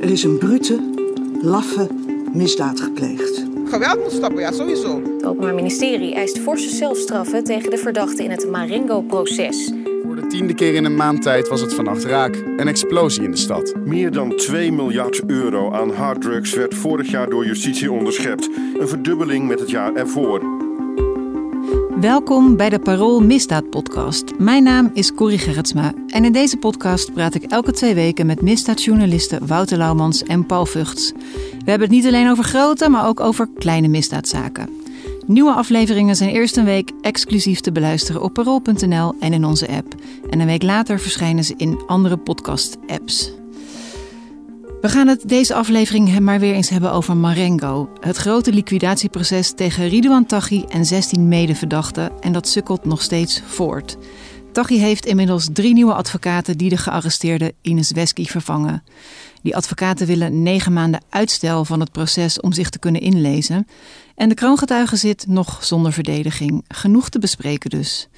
Er is een brute, laffe misdaad gepleegd. Geweld moet stoppen, ja, sowieso. Het Openbaar Ministerie eist forse zelfstraffen tegen de verdachten in het Marengo-proces. Voor de tiende keer in een maand tijd was het vannacht raak. Een explosie in de stad. Meer dan 2 miljard euro aan harddrugs werd vorig jaar door justitie onderschept. Een verdubbeling met het jaar ervoor. Welkom bij de Parool Misdaad Podcast. Mijn naam is Corrie Gerritsma en in deze podcast praat ik elke twee weken met misdaadjournalisten Wouter Laumans en Paul Vugts. We hebben het niet alleen over grote, maar ook over kleine misdaadzaken. Nieuwe afleveringen zijn eerst een week exclusief te beluisteren op parool.nl en in onze app. En een week later verschijnen ze in andere podcast-apps. We gaan het deze aflevering maar weer eens hebben over Marengo. Het grote liquidatieproces tegen Ridouan Taghi en 16 medeverdachten. En dat sukkelt nog steeds voort. Taghi heeft inmiddels drie nieuwe advocaten die de gearresteerde Ines Wesky vervangen. Die advocaten willen negen maanden uitstel van het proces om zich te kunnen inlezen. En de kroongetuige zit nog zonder verdediging. Genoeg te bespreken dus.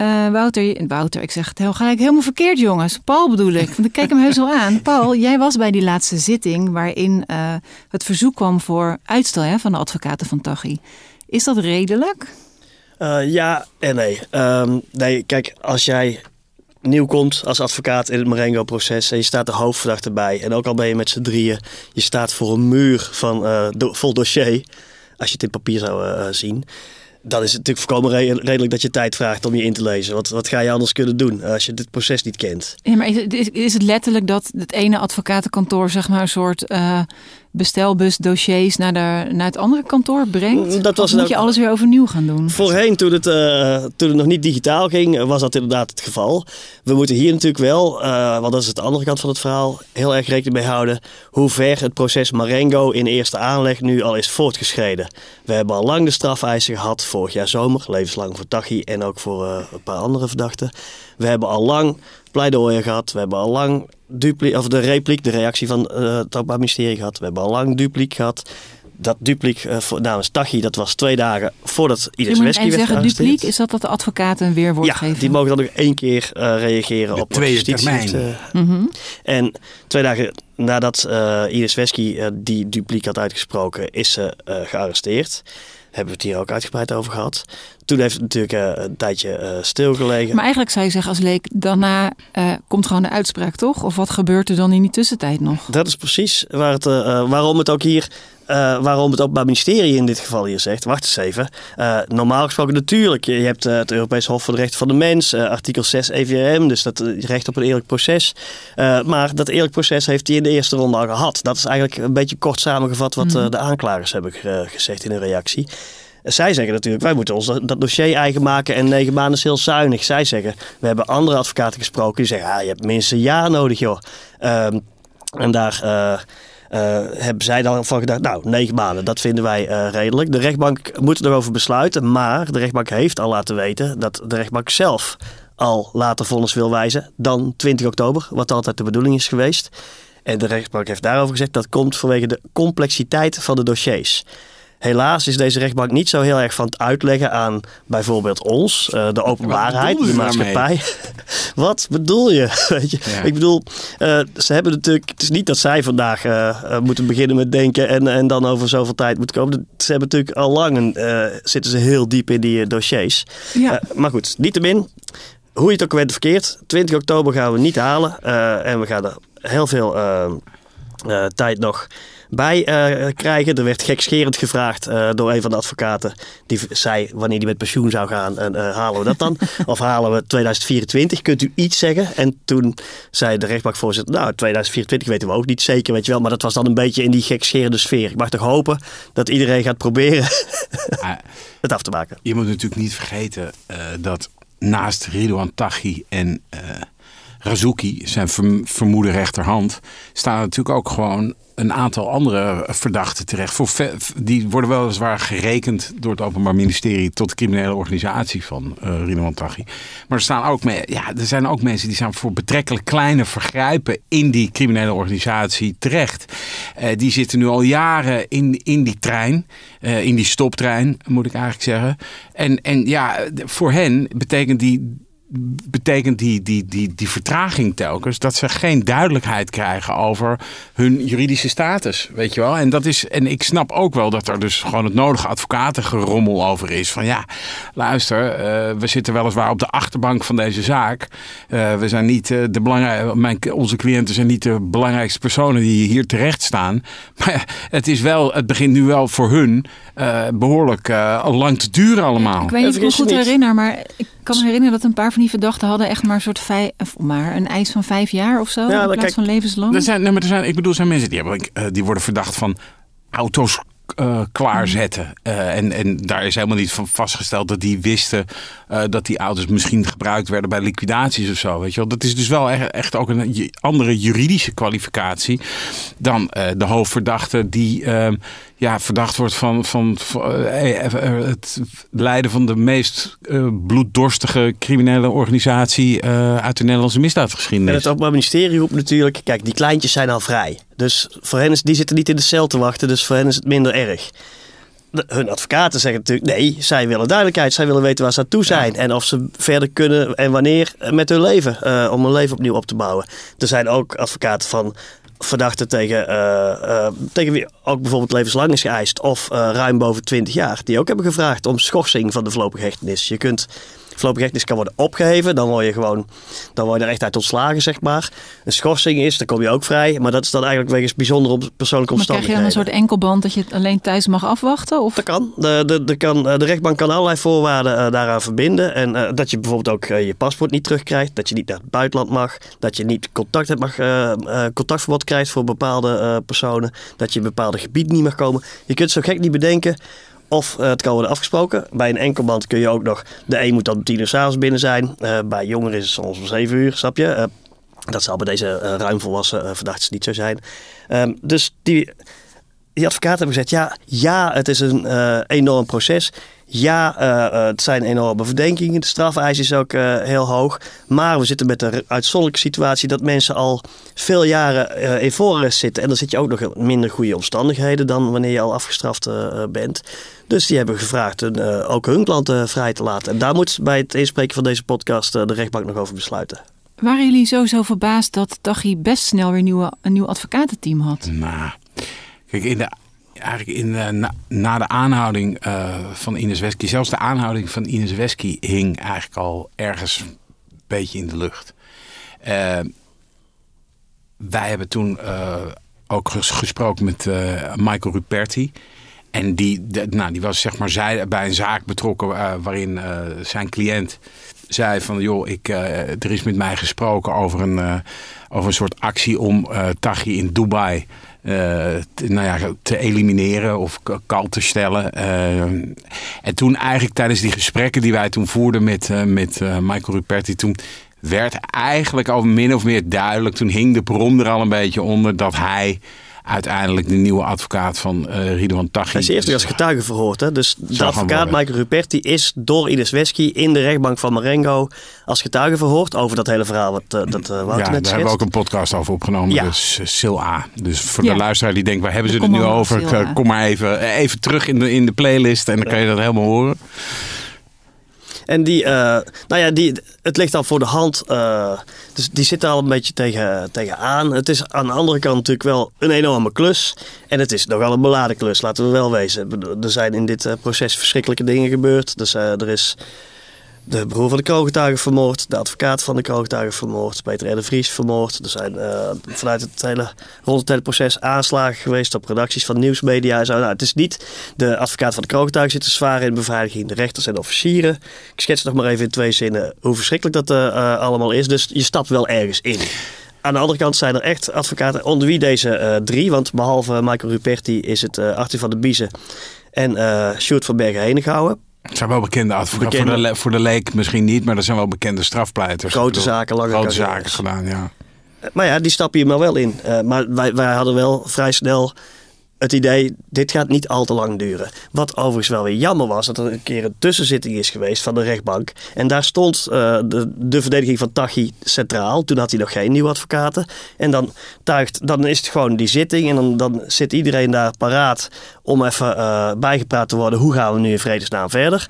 Uh, Wouter, Wouter, ik zeg het heel gelijk helemaal verkeerd, jongens. Paul bedoel ik. Want ik kijk hem heus al aan. Paul, jij was bij die laatste zitting waarin uh, het verzoek kwam voor uitstel hè, van de advocaten van Taghi. Is dat redelijk? Uh, ja en nee. Um, nee, kijk, als jij nieuw komt als advocaat in het Marengo-proces en je staat de hoofdverdachte bij. En ook al ben je met z'n drieën, je staat voor een muur van vol dossier. Als je het in papier zou zien dan is het natuurlijk voorkomen redelijk dat je tijd vraagt om je in te lezen. Want wat ga je anders kunnen doen als je dit proces niet kent? Ja, maar is het, letterlijk dat het ene advocatenkantoor zeg maar een soort uh, bestelbus dossiers naar, de, naar het andere kantoor brengt? Dat was moet je alles weer overnieuw gaan doen? Voorheen, toen het, uh, toen het nog niet digitaal ging, was dat inderdaad het geval. We moeten hier natuurlijk wel, uh, want dat is de andere kant van het verhaal, heel erg rekening mee houden hoe ver het proces Marengo in eerste aanleg nu al is voortgeschreden. We hebben al lang de strafeisen gehad, vorig jaar zomer, levenslang voor Tachi en ook voor uh, een paar andere verdachten. We hebben al lang pleidooien gehad. We hebben al lang dupli of de repliek, de reactie van uh, het Openbaar Ministerie gehad. We hebben al lang dupliek gehad. Dat dupliek uh, voor, namens Tachi, dat was twee dagen voordat Iris Wesky werd zeggen dupliek, is dat dat de advocaten een weerwoord ja, geven? die mogen dan nog één keer uh, reageren de op tweede termijn. Heeft, mm -hmm. En twee dagen nadat Iris Wesky die dupliek had uitgesproken, is ze gearresteerd hebben we het hier ook uitgebreid over gehad. Toen heeft het natuurlijk uh, een tijdje uh, stilgelegen. Maar eigenlijk zou je zeggen als leek, daarna uh, komt gewoon de uitspraak, toch? Of wat gebeurt er dan in die tussentijd nog? Dat is precies waar het, waarom het ook hier... waarom het Openbaar Ministerie in dit geval hier zegt, wacht eens even. normaal gesproken natuurlijk, je hebt het Europees Hof voor de Rechten van de Mens, artikel 6 EVRM, dus dat recht op een eerlijk proces. maar dat eerlijk proces heeft hij in de eerste ronde al gehad. Dat is eigenlijk een beetje kort samengevat wat mm. de aanklagers hebben gezegd in hun reactie. Zij zeggen natuurlijk, wij moeten ons dat dossier eigen maken en negen maanden is heel zuinig. Zij zeggen, we hebben andere advocaten gesproken die zeggen, ah, je hebt minstens een jaar nodig joh. Um, en daar... Uh, uh, hebben zij dan van gedacht, nou, negen maanden, dat vinden wij uh, redelijk. De rechtbank moet er nog over besluiten, maar de rechtbank heeft al laten weten dat de rechtbank zelf al later vonnis wil wijzen dan 20 oktober, wat altijd de bedoeling is geweest. En de rechtbank heeft daarover gezegd dat komt vanwege de complexiteit van de dossiers. Helaas is deze rechtbank niet zo heel erg van het uitleggen aan bijvoorbeeld ons, uh, de openbaarheid, de maatschappij. Wat bedoel je? Weet je? Ja. Ik bedoel, uh, ze hebben natuurlijk. Het is niet dat zij vandaag uh, moeten beginnen met denken en, en dan over zoveel tijd moeten komen. Ze hebben natuurlijk al lang zitten ze heel diep in die dossiers. Ja. maar goed, niettemin, hoe je het ook went verkeerd. 20 oktober gaan we niet halen en we gaan er heel veel tijd nog bij uh, krijgen. Er werd gekscherend gevraagd uh, door een van de advocaten. Die zei wanneer hij met pensioen zou gaan. En uh, halen we dat dan? of halen we 2024? Kunt u iets zeggen? En toen zei de rechtbankvoorzitter. Nou, 2024 weten we ook niet zeker, weet je wel. Maar dat was dan een beetje in die gekscherende sfeer. Ik mag toch hopen dat iedereen gaat proberen het af te maken. Je moet natuurlijk niet vergeten dat naast Ridouan Taghi en Razouki, zijn verm- vermoede rechterhand, staan natuurlijk ook gewoon een aantal andere verdachten terecht. Voor die worden weliswaar gerekend door het Openbaar Ministerie tot de criminele organisatie van Ridwan Taghi. Maar er, staan ook ja, er zijn ook mensen die staan voor betrekkelijk kleine vergrijpen in die criminele organisatie terecht. Eh, die zitten nu al jaren in, in die trein, eh, in die stoptrein moet ik eigenlijk zeggen. En, en ja, voor hen betekent die betekent die, die, die, die vertraging telkens dat ze geen duidelijkheid krijgen over hun juridische status. Weet je wel? En, dat is, en ik snap ook wel dat er dus gewoon het nodige advocatengerommel over is. Van ja, luister, eh, we zitten weliswaar op de achterbank van deze zaak. Eh, we zijn niet eh, de belangrijke, mijn, onze cliënten zijn niet de belangrijkste personen die hier terecht staan. Maar het, is wel, het begint nu wel voor hun eh, behoorlijk eh, lang te duren allemaal. Ik weet niet of ik me goed herinner, maar ik kan me herinneren dat een paar van die verdachten hadden echt maar een soort vijf, of maar een eis van vijf jaar of zo. Ja, in plaats kijk, van levenslang. Er zijn, nee, maar er zijn, ik bedoel, er zijn mensen die, hebben, eh, die worden verdacht van auto's eh, klaarzetten. Eh, en, en daar is helemaal niet van vastgesteld dat die wisten eh, dat die auto's misschien gebruikt werden bij liquidaties of zo. Weet je wel? Dat is dus wel echt, echt ook een andere juridische kwalificatie dan de hoofdverdachte die ehm, ja, verdacht wordt van, van, het leiden van de meest bloeddorstige criminele organisatie uit de Nederlandse En misdaadgeschiedenis. het Openbaar Ministerie roept natuurlijk, kijk, die kleintjes zijn al vrij. Dus voor hen is, die zitten niet in de cel te wachten, dus voor hen is het minder erg. De- hun advocaten zeggen natuurlijk, nee, zij willen duidelijkheid. Zij willen weten waar ze aan toe zijn. En of ze verder kunnen en wanneer met hun leven. eh, om hun leven opnieuw op te bouwen. Er zijn ook advocaten van verdachten tegen, eh, eh, tegen wie ook bijvoorbeeld levenslang is geëist. Of ruim boven 20 jaar. Die ook hebben gevraagd om schorsing van de voorlopige hechtenis. Je kunt... Voorlopige hechtenis kan worden opgeheven. Dan word je gewoon dan word je er echt uit ontslagen, zeg maar. Een schorsing is, dan kom je ook vrij. Maar dat is dan eigenlijk wegens bijzondere persoonlijke maar krijg je dan omstandigheden. een soort enkelband dat je het alleen thuis mag afwachten? Of Dat kan. De, de, de, kan. eh, de rechtbank kan allerlei voorwaarden eh, daaraan verbinden. En eh, dat je bijvoorbeeld ook je paspoort niet terugkrijgt. Dat je niet naar het buitenland mag. Dat je niet contact hebt mag, eh, contactverbod krijgt voor bepaalde personen. Dat je in bepaalde gebieden niet mag komen. Je kunt zo gek niet bedenken. Of eh, het kan worden afgesproken. Bij een enkelband kun je ook nog... De een moet dan om tien uur s'avonds binnen zijn. Eh, bij jongeren is het soms om zeven uur, snap je? Eh, dat zal bij deze ruim volwassen uh, verdachten niet zo zijn. Um, dus die, die advocaten hebben gezegd... Ja, ja het is een uh, enorm proces. Ja, uh, het zijn enorme verdenkingen. De strafeis is ook uh, heel hoog. Maar we zitten met de uitzonderlijke situatie dat mensen al veel jaren uh, in voorarrest zitten. En dan zit je ook nog in minder goede omstandigheden dan wanneer je al afgestraft uh, bent. Dus die hebben gevraagd hun, uh, ook hun klanten vrij te laten. En daar moet bij het inspreken van deze podcast uh, de rechtbank nog over besluiten. Waren jullie sowieso verbaasd dat Taghi best snel weer nieuwe, een nieuw advocatenteam had? Nou, kijk, in de eigenlijk in, na, de aanhouding uh, van Ines Wesky, zelfs de aanhouding van Ines Wesky hing eigenlijk al ergens een beetje in de lucht. Uh, wij hebben toen uh, ook ges gesproken met Michael Ruperti. En die, nou, die was zeg maar zij, bij een zaak betrokken waarin zijn cliënt zei van joh, ik, er is met mij gesproken over een, over een soort actie om Taghi in Dubai te, nou ja, te elimineren of kal te stellen. Uh, en toen eigenlijk tijdens die gesprekken die wij toen voerden met, uh, met Michael Ruperti, toen werd eigenlijk al min of meer duidelijk, toen hing de bron er al een beetje onder dat hij uiteindelijk de nieuwe advocaat van uh, Ridwan Taghi. Hij is eerst als getuige verhoord. Hè? Dus de advocaat Michael Ruperti is door Ines Wesky in de rechtbank van Marengo als getuige verhoord over dat hele verhaal wat uh, dat uh, Wouter ja, net daar hebben we ook een podcast over opgenomen. Ja. Dus Sil A. Dus voor ja. de luisteraar die denkt, waar hebben ze het nu over? Kom maar even, even terug in de, in de playlist en dan kan je dat helemaal horen. En die, uh, nou ja, die, het ligt al voor de hand. Uh, dus die zit er al een beetje tegen, tegenaan. Het is aan de andere kant natuurlijk wel een enorme klus. En het is nogal een beladen klus, laten we wel wezen. Er zijn in dit uh, proces verschrikkelijke dingen gebeurd. Dus er is de broer van de kroongetuige vermoord. De advocaat van de kroongetuige vermoord. Peter R. Vries vermoord. Er zijn vanuit het hele, rond het hele proces aanslagen geweest op redacties van nieuwsmedia zo. Nou, het is niet de advocaat van de kroongetuige zit te zwaar in beveiliging. De rechters en officieren. Ik schets nog maar even in twee zinnen hoe verschrikkelijk dat uh, allemaal is. Dus je stapt wel ergens in. Aan de andere kant zijn er echt advocaten, onder wie deze drie. Want behalve Michael Ruperti is het Arthur van de Biezen en Sjoerd van Bergen Henegouwen. Het zijn wel bekende advocaten. Bekende- Voor, de, le- voor de leek misschien niet, maar dat zijn wel bekende strafpleiters. Grote bedoel, zaken, lange Grote zaken gedaan, ja. Maar ja, die stap je maar wel in. Eh, maar wij, wij hadden wel vrij snel het idee, dit gaat niet al te lang duren. Wat overigens wel weer jammer was, dat er een keer een tussenzitting is geweest van de rechtbank. En daar stond eh, de, de verdediging van Tachi centraal. Toen had hij nog geen nieuwe advocaten. En dan, tuigt, dan is het gewoon die zitting en dan, dan zit iedereen daar paraat om even eh, bijgepraat te worden. Hoe gaan we nu in vredesnaam verder?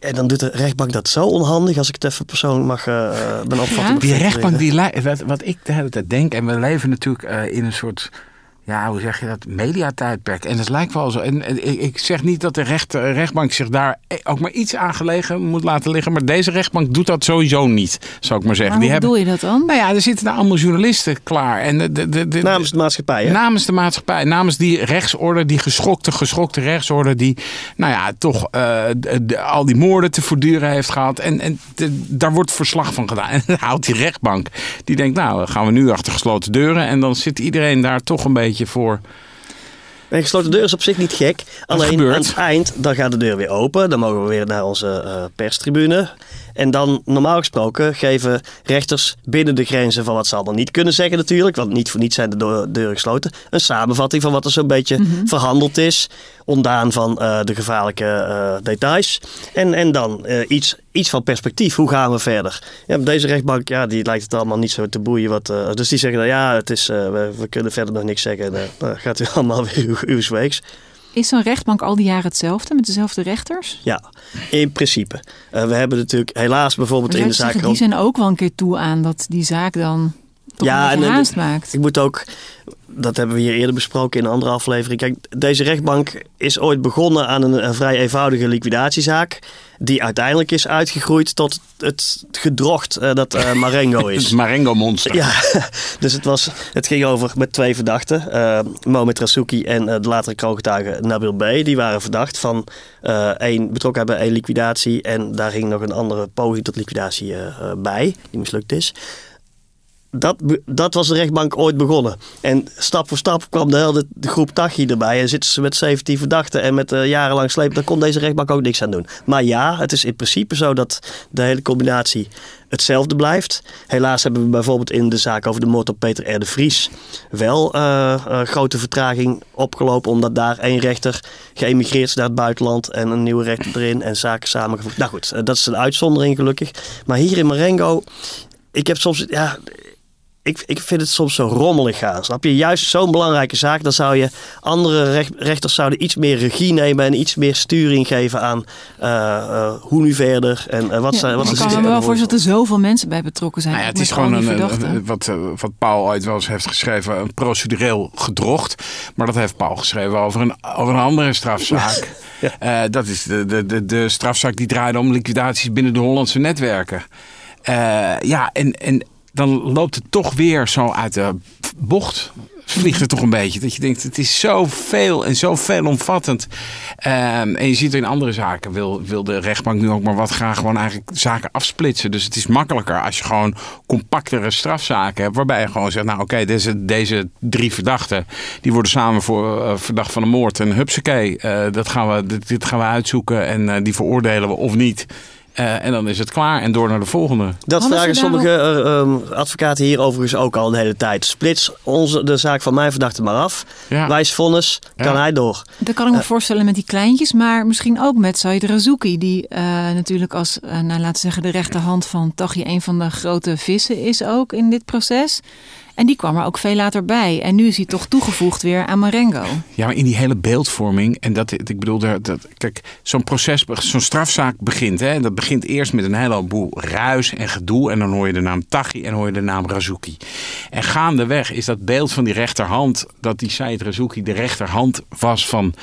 En dan doet de rechtbank dat zo onhandig, als ik het even persoonlijk mag eh eh, mijn opvatting Die rechtbank, die, wat, wat ik de hele tijd denk, en we leven natuurlijk eh, in een soort, ja, hoe zeg je dat, mediatijdperk. En het lijkt wel zo. En, en ik, zeg niet dat de recht, eh, rechtbank zich daar ook maar iets aan gelegen moet laten liggen, maar deze rechtbank doet dat sowieso niet, zou ik maar zeggen. Maar hoe die bedoel je dat dan? nou ja, er zitten daar allemaal journalisten klaar. En de, de, de, de- Namens de maatschappij, hè? Namens de maatschappij, namens die rechtsorde, die geschokte, geschokte rechtsorde, die, nou ja, toch eh, de- de- al die moorden te voortduren heeft gehad. En, en de- daar wordt verslag van gedaan. En dan houdt die rechtbank, die denkt, nou, dan gaan we nu achter gesloten deuren. En dan zit iedereen daar toch een beetje voor. Een gesloten deur is op zich niet gek. Alleen aan het eind, dan gaat de deur weer open. Dan mogen we weer naar onze eh, perstribune. En dan, normaal gesproken, geven rechters binnen de grenzen van wat ze allemaal niet kunnen zeggen natuurlijk. Want niet voor niets zijn de deuren gesloten. Een samenvatting van wat er zo'n beetje verhandeld is. Ondaan van eh, de gevaarlijke eh, details. En, en dan eh, iets, iets van perspectief. Hoe gaan we verder? Ja, deze rechtbank, ja, die lijkt het allemaal niet zo te boeien. Wat, dus die zeggen, dan, ja, het is, we, we kunnen verder nog niks zeggen. Dan gaat u allemaal weer uw, uw weeks. Is zo'n rechtbank al die jaren hetzelfde met dezelfde rechters? Ja, in principe. Eh, we hebben natuurlijk helaas bijvoorbeeld in de zaak... zeggen, die zijn ook wel een keer toe aan dat die zaak dan toch Ja, een en- haast maakt. Ik moet ook, dat hebben we hier eerder besproken in een andere aflevering. Kijk, deze rechtbank is ooit begonnen aan een, een vrij eenvoudige liquidatiezaak. Die uiteindelijk is uitgegroeid tot het gedrocht eh, dat eh, Marengo Het is. Marengo monster. Ja, dus het, was, het ging over met twee verdachten. eh Mohamed Rasuki en de latere kroongetuige Nabil B. Die waren verdacht van één, betrokken hebben één liquidatie. En daar ging nog een andere poging tot liquidatie bij, die mislukt is. Dat, dat was de rechtbank ooit begonnen. En stap voor stap kwam de hele groep Tachi erbij. En zitten ze met 17 verdachten en met eh, jarenlang sleep. Daar kon deze rechtbank ook niks aan doen. Maar ja, het is in principe zo dat de hele combinatie hetzelfde blijft. Helaas hebben we bijvoorbeeld in de zaak over de moord op Peter R. de Vries wel eh, grote vertraging opgelopen. Omdat daar één rechter geëmigreerd is naar het buitenland en een nieuwe rechter erin en zaken samengevoegd. Nou goed, dat is een uitzondering gelukkig. Maar hier in Marengo, ik heb soms, ja, ik, ik vind het soms zo rommelig gaan. Snap je? Juist zo'n belangrijke zaak, dan zou je andere recht- rechters zouden iets meer regie nemen en iets meer sturing geven aan eh, eh, hoe nu verder en eh, wat Ja, zijn wat ik kan me wel voorstellen dat er zoveel mensen bij betrokken zijn. Nou ja, het is gewoon een, wat, wat Paul ooit wel eens heeft geschreven, een procedureel gedrocht. Maar dat heeft Paul geschreven over een, over een andere strafzaak. Eh, dat is de, de, de, de strafzaak die draaide om liquidaties binnen de Hollandse netwerken. Eh, ja, en, en dan loopt het toch weer zo uit de bocht. Vliegt het toch een beetje. Dat je denkt, het is zoveel en zo veelomvattend. Ehm, en je ziet in andere zaken wil, wil de rechtbank nu ook maar wat graag gewoon eigenlijk zaken afsplitsen. Dus het is makkelijker als je gewoon compactere strafzaken hebt. Waarbij je gewoon zegt, nou oké, deze, deze drie verdachten. Die worden samen voor eh, verdacht van een moord. En hupsakee, eh dat gaan we, dit, dit gaan we uitzoeken. En eh, die veroordelen we of niet. Eh, en dan is het klaar en door naar de volgende. Dat Hadden vragen sommige eh, ehm, advocaten hier overigens ook al een hele tijd. Splits onze, de zaak van mijn verdachte maar af. Ja. Wijs vonnis, kan hij door. Dat kan ik me voorstellen met die kleintjes, maar misschien ook met Said Razouki, die eh, natuurlijk als, eh, nou, laten we zeggen, de rechterhand van Tachi een van de grote vissen is ook in dit proces. En die kwam er ook veel later bij. En nu is hij toch toegevoegd weer aan Marengo. Ja, maar in die hele beeldvorming. En dat, ik bedoel, dat, dat- kijk, zo'n proces, zo'n strafzaak begint. Hè, dat begint eerst met een heleboel ruis en gedoe. En dan hoor je de naam Tachi en hoor je de naam Razouki. En gaandeweg is dat beeld van die rechterhand. Dat die Said Razouki de rechterhand was van,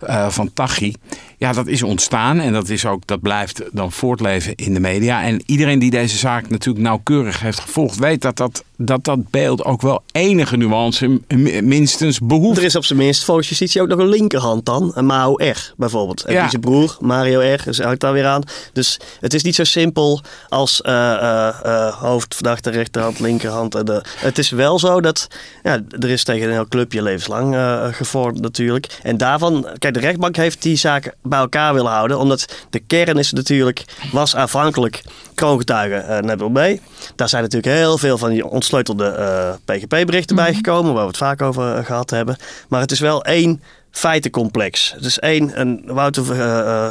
eh van Tachi. Ja, dat is ontstaan. En dat, is ook, dat blijft dan voortleven in de media. En iedereen die deze zaak natuurlijk nauwkeurig heeft gevolgd. weet dat dat, dat, dat beeld ook wel enige nuance minstens behoeft. Er is op zijn minst volgens justitie ook nog een linkerhand dan. Een Mao R bijvoorbeeld. En Ja. die zijn broer, Mario R, dus hangt daar weer aan. Dus het is niet zo simpel als eh eh eh, hoofdverdachte rechterhand, linkerhand. En de, het is wel zo dat ja, er is tegen een heel clubje levenslang gevormd natuurlijk. En daarvan, kijk, de rechtbank heeft die zaken bij elkaar willen houden. Omdat de kern is natuurlijk, was aanvankelijk kroongetuige eh Nebel B. Daar zijn natuurlijk heel veel van die ontsleutelde eh, PGP-berichten bijgekomen, waar we het vaak over eh, gehad hebben. Maar het is wel één feitencomplex. Het is één, een, Wouter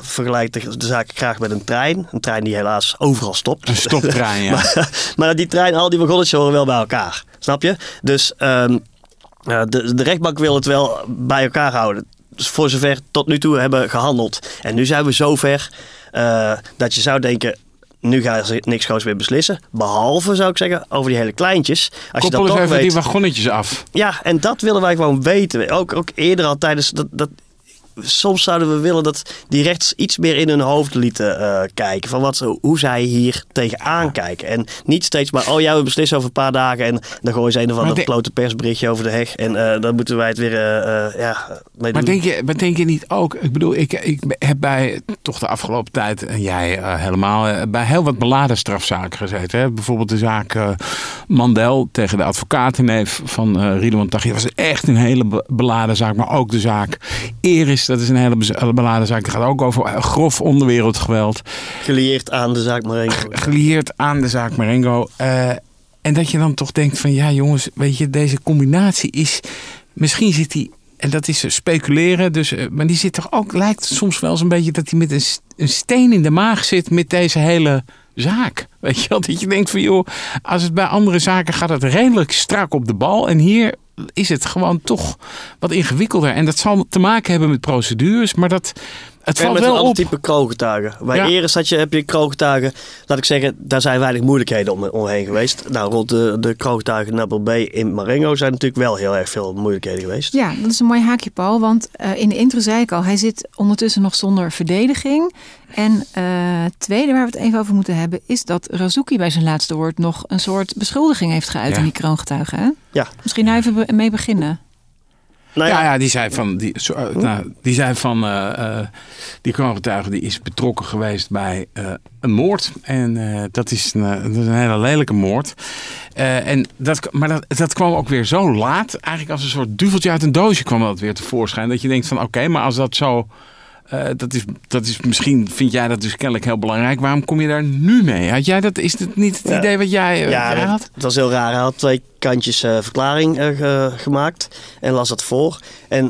vergelijkt de, de zaak graag met een trein. Een trein die helaas overal stopt. Een stoptrein, ja. maar, maar die trein, al die wagonnetjes horen wel bij elkaar. Snap je? Dus ehm, eh, de, de rechtbank wil het wel bij elkaar houden. Dus voor zover tot nu toe hebben gehandeld. En nu zijn we zover eh, dat je zou denken... Nu gaan ze niks groots meer beslissen. Behalve, zou ik zeggen, over die hele kleintjes. Als je Koppel dat eens toch even weet, die wagonnetjes af. ja, en dat willen wij gewoon weten. Ook, ook eerder al tijdens dat, dat. Soms zouden we willen dat die rechts iets meer in hun hoofd lieten eh, kijken. Van wat, ze- hoe zij hier tegenaan kijken. En niet steeds maar, oh ja, we beslissen over een paar dagen. En dan gooien ze een of ander de- klote persberichtje over de heg. En eh, dan moeten wij het weer eh, ja, mee Maar denk, je, maar denk je niet ook, ik bedoel, ik, ik heb bij toch de afgelopen tijd, en jij helemaal, bij heel wat beladen strafzaken gezeten. Hè? Bijvoorbeeld de zaak Mandel tegen de advocatenneef van eh Ridwan Taghi. Dat was echt een hele be- beladen zaak. Maar ook de zaak Eris, dat is een hele beladen zaak. Die gaat ook over eh, grof onderwereldgeweld. Gelieerd aan de zaak Marengo. Gelieerd aan de zaak Marengo. Eh, en dat je dan toch denkt van ja jongens, weet je, deze combinatie is... Misschien zit hij, en dat is speculeren, dus, eh, maar die zit toch ook, lijkt soms wel eens een beetje dat hij met een, een steen in de maag zit met deze hele zaak. Weet je wel, dat je denkt van joh, als het bij andere zaken gaat het redelijk strak op de bal. En hier is het gewoon toch wat ingewikkelder. En dat zal te maken hebben met procedures, maar dat... Het valt met een wel ander op. type kroongetuigen. Bij Ja. Eris had je, heb je kroongetuigen, laat ik zeggen, daar zijn weinig moeilijkheden om, omheen geweest. Nou, rond de, de kroongetuigen Nabel B in Marengo zijn natuurlijk wel heel erg veel moeilijkheden geweest. Ja, dat is een mooi haakje, Paul. Want eh, in de intro zei ik al, hij zit ondertussen nog zonder verdediging. En eh tweede waar we het even over moeten hebben, is dat Razuki bij zijn laatste woord nog een soort beschuldiging heeft geuit Ja. aan die kroongetuigen. Hè? Ja. Misschien nou even mee beginnen. Nou ja, ja, die zei van, die, zo, eh, nou, die, zei van eh, eh, die kroongetuige die is betrokken geweest bij een moord. En dat, is een, dat is een hele lelijke moord. En dat, maar dat, dat kwam ook weer zo laat. Eigenlijk als een soort duveltje uit een doosje kwam dat weer tevoorschijn. Dat je denkt van oké, maar als dat zo... eh, dat, is, dat is misschien, vind jij dat dus kennelijk heel belangrijk. Waarom kom je daar nu mee? Had jij dat, is het niet het Ja. idee wat jij, eh, Ja, jij dat- had? het was heel raar. Hij had twee kantjes eh, verklaring ge- gemaakt en las dat voor. En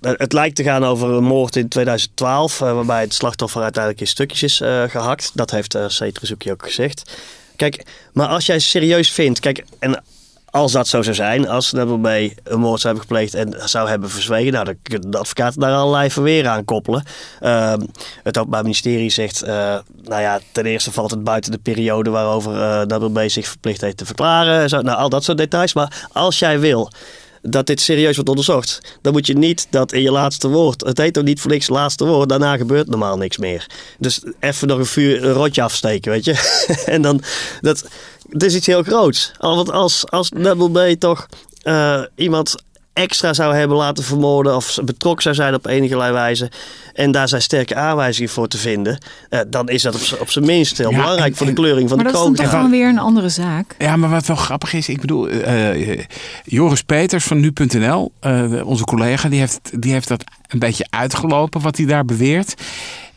het lijkt te gaan over een moord in 2012, eh, waarbij het slachtoffer uiteindelijk in stukjes is eh, gehakt. Dat heeft uh, ook gezegd. Kijk, maar als jij serieus vindt, kijk, en als dat zo zou zijn, als Nebel B een moord zou hebben gepleegd en zou hebben verzwegen, nou, dan kunnen de advocaten daar allerlei verweer aan koppelen. Ehm, het Openbaar Ministerie zegt, eh, nou ja, ten eerste valt het buiten de periode waarover eh Nebel B zich verplicht heeft te verklaren. Zo, nou, al dat soort details. Maar als jij wil dat dit serieus wordt onderzocht, dan moet je niet dat in je laatste woord. Het heet ook niet voor niks laatste woord, daarna gebeurt normaal niks meer. Dus even nog een, vuur, een rotje afsteken, weet je. en dan, dat, het is iets heel groots. Wat als, als B toch eh, iemand extra zou hebben laten vermoorden of betrokken zou zijn op enige wijze en daar zijn sterke aanwijzingen voor te vinden, eh, dan is dat op, zijn minst heel Ja, belangrijk en- voor de kleuring van maar de dat is dan kroon. toch gewoon weer een andere zaak. Ja, maar wat wel grappig is, ik bedoel, eh, Joris Peters van nu.nl, eh, onze collega, die heeft, die heeft dat een beetje uitgelopen wat hij daar beweert.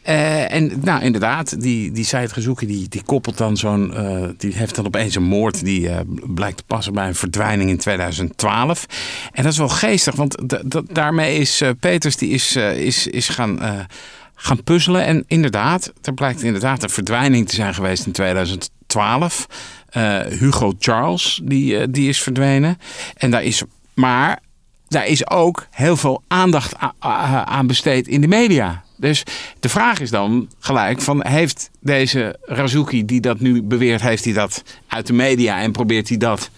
Eh, en nou, inderdaad, die, die Said Gezoeken, die, die koppelt dan zo'n, eh, die heeft dan opeens een moord die eh, blijkt te passen bij een verdwijning in 2012. En dat is wel geestig, want daarmee is Peters, die is, is, is gaan, gaan puzzelen. En inderdaad, er blijkt inderdaad een verdwijning te zijn geweest in 2012. Eh, Hugo Charles, die, die is verdwenen. En daar is, maar daar is ook heel veel aandacht aan besteed in de media. Dus de vraag is dan gelijk van heeft deze Razuki die dat nu beweert, heeft hij dat uit de media en probeert hij dat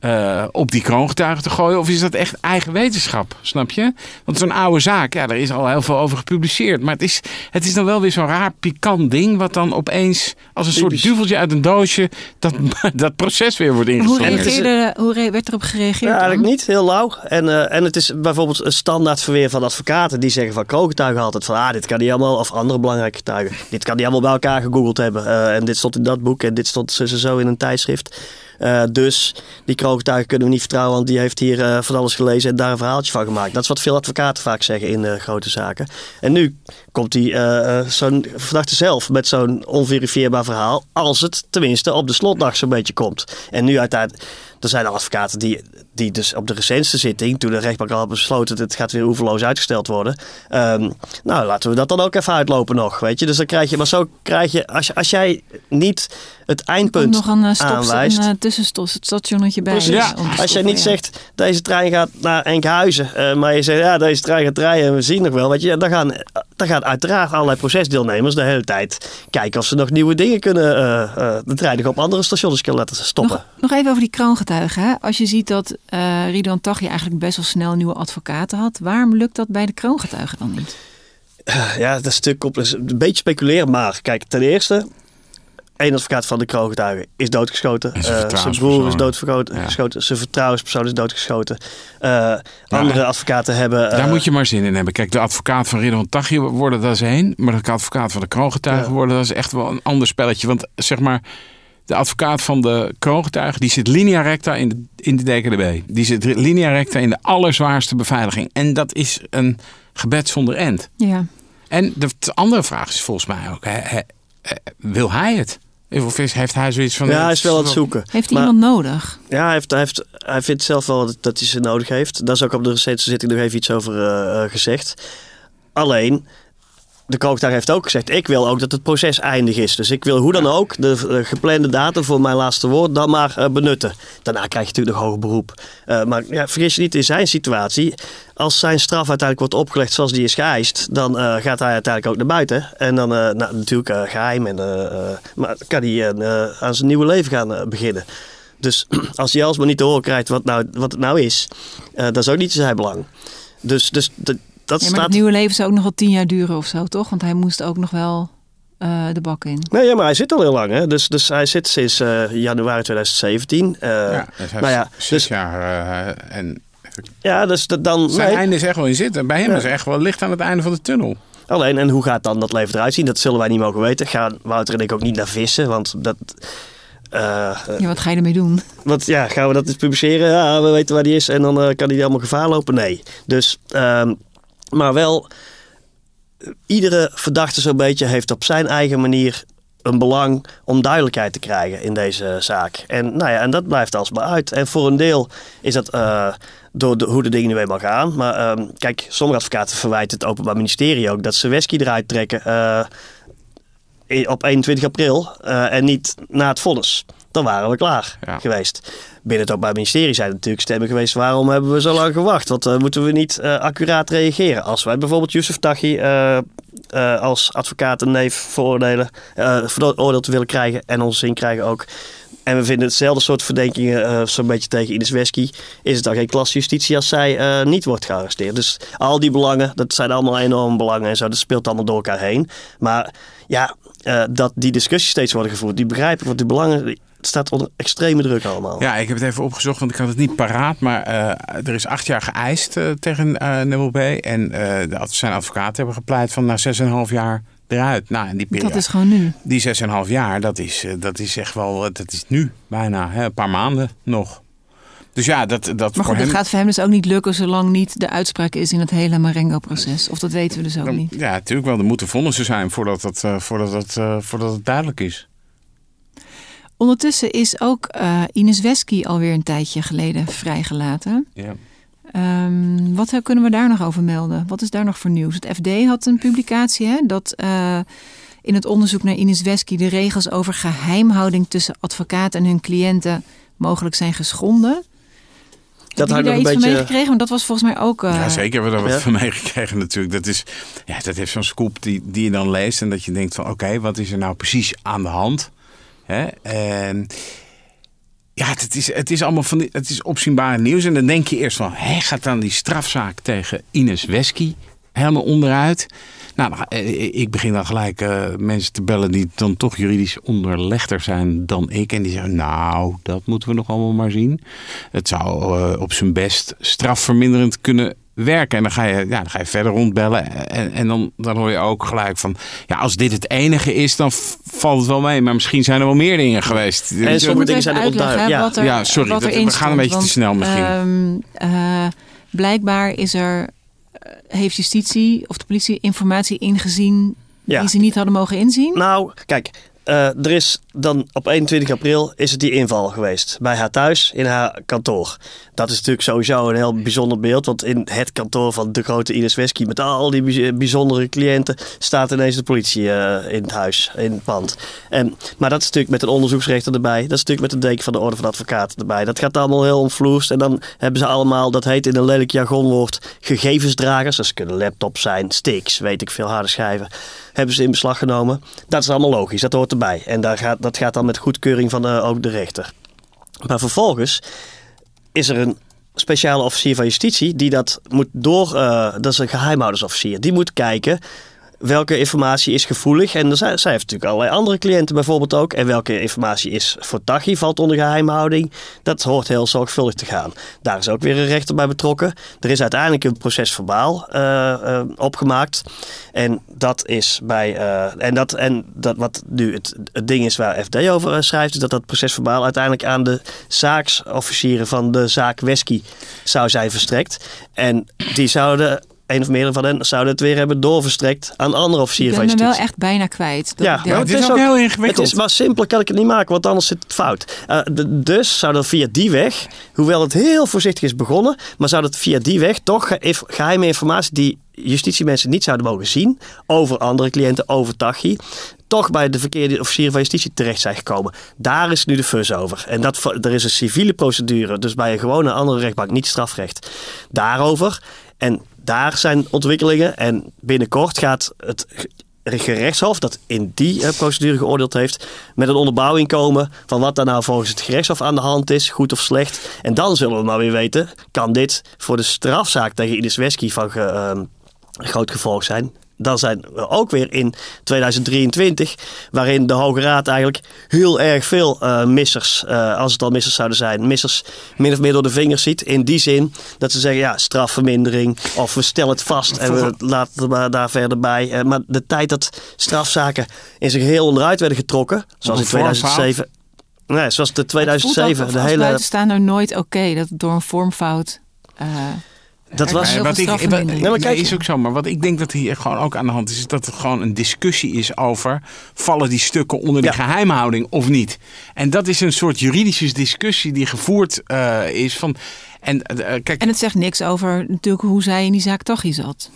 eh, op die kroongetuigen te gooien? Of is dat echt eigen wetenschap? Snap je? Want zo'n oude zaak, ja, daar is al heel veel over gepubliceerd. Maar het is, het is dan wel weer zo'n raar pikant ding. Wat dan opeens als een soort duveltje uit een doosje. dat, dat proces weer wordt Hoe, ingestoken. reageerde, hoe re- werd erop gereageerd? Ja, dan? eigenlijk niet. Heel lauw. En, eh, en het is bijvoorbeeld een standaard verweer van advocaten. Die zeggen van kroongetuigen altijd van... Ah, dit kan niet allemaal... Of andere belangrijke getuigen. Dit kan niet allemaal bij elkaar gegoogeld hebben. Eh, en dit stond in dat boek. En dit stond zo, zo, zo in een tijdschrift. Eh, dus die kroongetuigen kunnen we niet vertrouwen. Want die heeft hier eh, van alles gelezen en daar een verhaaltje van gemaakt. Dat is wat veel advocaten vaak zeggen in eh, grote zaken. En nu komt die zo'n verdachte zelf met zo'n onverifieerbaar verhaal. Als het tenminste op de slotdag zo'n beetje komt. En nu uiteindelijk... Er zijn advocaten die, die dus op de recentste zitting, toen de rechtbank al had besloten dat het gaat weer oeverloos uitgesteld worden. ehm, nou, laten we dat dan ook even uitlopen nog, weet je. Dus dan krijg je, maar zo krijg je, als, je- als jij niet het eindpunt nog een, uh, stop, aanwijst. een uh, tussenstationnetje bij. Precies. eh, te Als jij niet ja. zegt, deze trein gaat naar Enkhuizen, eh, maar je zegt, ja, deze trein gaat rijden en we zien nog wel, weet je, ja, dan gaan, dan gaan uiteraard allerlei procesdeelnemers de hele tijd kijken of ze nog nieuwe dingen kunnen, eh, eh, de trein nog op andere stations kunnen laten stoppen. Nog, nog even over die Hè? Als je ziet dat eh Ridwan Taghi eigenlijk best wel snel nieuwe advocaten had. Waarom lukt dat bij de kroongetuigen dan niet? Ja, dat is natuurlijk complex. Een beetje speculeren, maar kijk, ten eerste, één advocaat van de kroongetuigen is doodgeschoten. Zijn Eh, zijn broer is doodgeschoten. Ja. geschoten. Zijn vertrouwenspersoon is doodgeschoten. Eh, andere advocaten hebben... Daar moet je maar zin in hebben. Kijk, de advocaat van Ridwan Taghi worden dat is één. Maar de advocaat van de kroongetuigen Ja. worden dat is echt wel een ander spelletje. Want zeg maar, de advocaat van de kroongetuigen... die zit linea recta in de, in de DKDB. Die zit linea recta in de allerzwaarste beveiliging. En dat is een gebed zonder end. Ja. En de andere vraag is volgens mij ook... Eh, wil hij het? Of is- heeft hij zoiets van... ja, hij is wel aan het zoeken. Heeft hij Maar- iemand nodig? Ja, hij, heeft, hij, heeft, hij vindt zelf wel dat, dat hij ze nodig heeft. Daar is ook op de recente zitting nog even iets over eh, eh, gezegd. Alleen, de kroongetuige heeft ook gezegd... ik wil ook dat het proces eindig is. Dus ik wil hoe dan ook de eh, geplande datum voor mijn laatste woord... dan maar eh, benutten. Daarna krijg je natuurlijk nog hoger beroep. Eh, maar ja, vergis je niet, in zijn situatie... als zijn straf uiteindelijk wordt opgelegd zoals die is geëist... dan gaat hij uiteindelijk ook naar buiten. En dan nou, natuurlijk eh, geheim. En, maar kan hij aan zijn nieuwe leven gaan beginnen. Dus als hij alsmaar niet te horen krijgt wat, nou, wat het nou is, dat is ook niet zijn belang. Dus, dus dat, dat Ja, maar staat. het nieuwe leven zou ook nog wel tien jaar duren of zo, toch? Want hij moest ook nog wel eh, de bak in. Nee, ja, maar hij zit al heel lang. Hè? Dus, dus hij zit sinds eh, januari 2017. eh, Ja, dus hij nou ja, is dus, zes jaar eh, en ja, dus dat dan. zijn nee. einde is echt wel in zitten. Bij hem Ja. is echt wel licht aan het einde van de tunnel. Alleen, en hoe gaat dan dat leven eruit zien? Dat zullen wij niet mogen weten. Gaan Wouter en ik ook niet naar vissen, want dat. eh, Ja, wat ga je ermee doen? Want ja, gaan we dat eens publiceren? Ja, we weten waar die is en dan kan hij allemaal gevaar lopen? Nee. Dus, ehm, maar wel, iedere verdachte zo'n beetje heeft op zijn eigen manier een belang om duidelijkheid te krijgen in deze zaak. En, nou ja, en dat blijft alsmaar uit. En voor een deel is dat eh, door de, hoe de dingen nu eenmaal gaan. Maar ehm, kijk, sommige advocaten verwijten het Openbaar Ministerie ook dat ze Wesky eruit trekken. eh, op 21 april eh, en niet na het vonnis. Dan waren we klaar Ja. geweest. Binnen het Openbaar Ministerie zijn natuurlijk stemmen geweest. Waarom hebben we zo lang gewacht? Want eh, moeten we niet eh, accuraat reageren? Als wij bijvoorbeeld Youssef Taghi eh, als advocaat een neef veroordelen, veroordeeld willen krijgen en onze zin krijgen ook. En we vinden hetzelfde soort verdenkingen zo'n beetje tegen Ines Wesky. Is het dan geen klasjustitie als zij niet wordt gearresteerd? Dus al die belangen, dat zijn allemaal enorme belangen en zo. Dat speelt allemaal door elkaar heen. Maar ja, dat die discussies steeds worden gevoerd, die begrijp ik. Want die belangen, het staat onder extreme druk allemaal. Ja, ik heb het even opgezocht, want ik had het niet paraat. Maar eh, er is acht jaar geëist eh, tegen eh Nebel B. En eh, de, zijn advocaten hebben gepleit van na 6,5 jaar eruit. Nou, en die periode, Dat is gewoon nu. die 6,5 jaar, dat is, dat is echt wel, dat is nu bijna, hè, een paar maanden nog. Dus ja, dat, dat Maar voor goed, hem... dat gaat voor hem dus ook niet lukken zolang niet de uitspraak is in het hele Marengo-proces. Of dat weten we dus ook Dan- niet. Ja, natuurlijk wel. Er moeten vonnissen zijn voordat eh, voordat eh, voordat het duidelijk is. Ondertussen is ook eh, Ines Wesky alweer een tijdje geleden vrijgelaten. Ja. Ehm, wat kunnen we daar nog over melden? Wat is daar nog voor nieuws? Het FD had een publicatie hè, dat eh, in het onderzoek naar Ines Wesky de regels over geheimhouding tussen advocaten en hun cliënten mogelijk zijn geschonden. dat daar nog iets een van beetje. meegekregen? Want dat was volgens mij ook... eh, Ja, zeker. We hebben er wat ja. van meegekregen natuurlijk. Dat, is, ja, dat heeft zo'n scoop die, die je dan leest. En dat je denkt van oké, wat is er nou precies aan de hand? En Ja, het is, het is allemaal van het is opzienbare nieuws. En dan denk je eerst van, hé, gaat dan die strafzaak tegen Ines Wesky helemaal onderuit? Nou, dan- eh, ik begin dan gelijk eh, mensen te bellen die dan toch juridisch onderlegder zijn dan ik. En die zeggen, nou, dat moeten we nog allemaal maar zien. Het zou eh, op zijn best strafverminderend kunnen werken. En dan ga je, ja, dan ga je verder rondbellen. En, en dan, dan hoor je ook gelijk van, ja, als dit het enige is, dan valt het wel mee. Maar misschien zijn er wel meer dingen geweest. En sommige dingen zijn er uitleggen, onduidelijk. Ja. wat er, Ja, sorry, dat- we gaan een beetje te snel misschien. ehm, eh, blijkbaar is er, eh, heeft justitie of de politie informatie ingezien Ja. die ze niet hadden mogen inzien. Nou, kijk, eh, er is dan op 21 april is het die inval geweest. Bij haar thuis, in haar kantoor. Dat is natuurlijk sowieso een heel bijzonder beeld. Want in het kantoor van de grote Ines Wesky... met al die bij- bijzondere cliënten... staat ineens de politie eh, in het huis, in het pand. En, maar dat is natuurlijk met een onderzoeksrechter erbij. Dat is natuurlijk met de deken van de Orde van Advocaten erbij. Dat gaat allemaal heel omvloerst. En dan hebben ze allemaal, dat heet in een lelijk jargonwoord... gegevensdragers. Dat kunnen laptops zijn, sticks, weet ik veel, harde schijven. Hebben ze in beslag genomen. Dat is allemaal logisch, dat hoort erbij. En daar gaat, dat gaat dan met goedkeuring van eh, ook de rechter. Maar vervolgens is er een speciale officier van justitie die dat moet door. eh, dat is een geheimhoudersofficier. Die moet kijken welke informatie is gevoelig. En er zijn, zij heeft natuurlijk allerlei andere cliënten bijvoorbeeld ook. En welke informatie is voor Tachi, valt onder geheimhouding. Dat hoort heel zorgvuldig te gaan. Daar is ook weer een rechter bij betrokken. Er is uiteindelijk een proces verbaal eh, eh, opgemaakt. En dat is bij. eh, en, dat, en dat wat nu het, het ding is waar FD over schrijft, is dat dat proces verbaal uiteindelijk aan de zaaksofficieren van de zaak Wesky zou zijn verstrekt. En die zouden. Een of meerdere van hen zouden het weer hebben doorverstrekt aan andere ik officieren ben van me wel justitie. echt bijna kwijt. Dat Ja, ik het is ook heel ingewikkeld. Het is maar simpeler kan ik het niet maken, want anders zit het fout. Eh, de- dus zou dat via die weg, hoewel het heel voorzichtig is begonnen, maar zou dat via die weg toch ge- geheime informatie die justitiemensen niet zouden mogen zien over andere cliënten, over Tachi, toch bij de verkeerde officier van justitie terecht zijn gekomen. Daar is nu de fus over. En dat, er is een civiele procedure, dus bij een gewone andere rechtbank, niet strafrecht, daarover. En daar zijn ontwikkelingen. En binnenkort gaat het gerechtshof dat in die eh, procedure geoordeeld heeft, met een onderbouwing komen van wat daar nou volgens het gerechtshof aan de hand is, goed of slecht. En dan zullen we maar weer weten, kan dit voor de strafzaak tegen Ines Wesky van ehm, groot gevolg zijn. Dan zijn we ook weer in 2023, waarin de Hoge Raad eigenlijk heel erg veel eh, missers, eh, als het al missers zouden zijn, missers min of meer door de vingers ziet. In die zin dat ze zeggen, ja, strafvermindering of we stellen het vast en we laten er maar daar verder bij. Eh, maar de tijd dat strafzaken in zijn geheel onderuit werden getrokken, zoals in een vormfout? 2007. Nee, zoals de Het voelt ook 2007, of de hele... buitenstaander nooit oké dat het door een vormfout. Dat was... heel wat veel ik, wat. Nee, maar kijk- nee, is ook zo. Maar wat ik denk dat hier gewoon ook aan de hand is, is dat het gewoon een discussie is over vallen die stukken onder de Ja. geheimhouding of niet. En dat is een soort juridische discussie die gevoerd eh, is van. En eh, kijk, En het zegt niks over natuurlijk hoe zij in die zaak toch zat.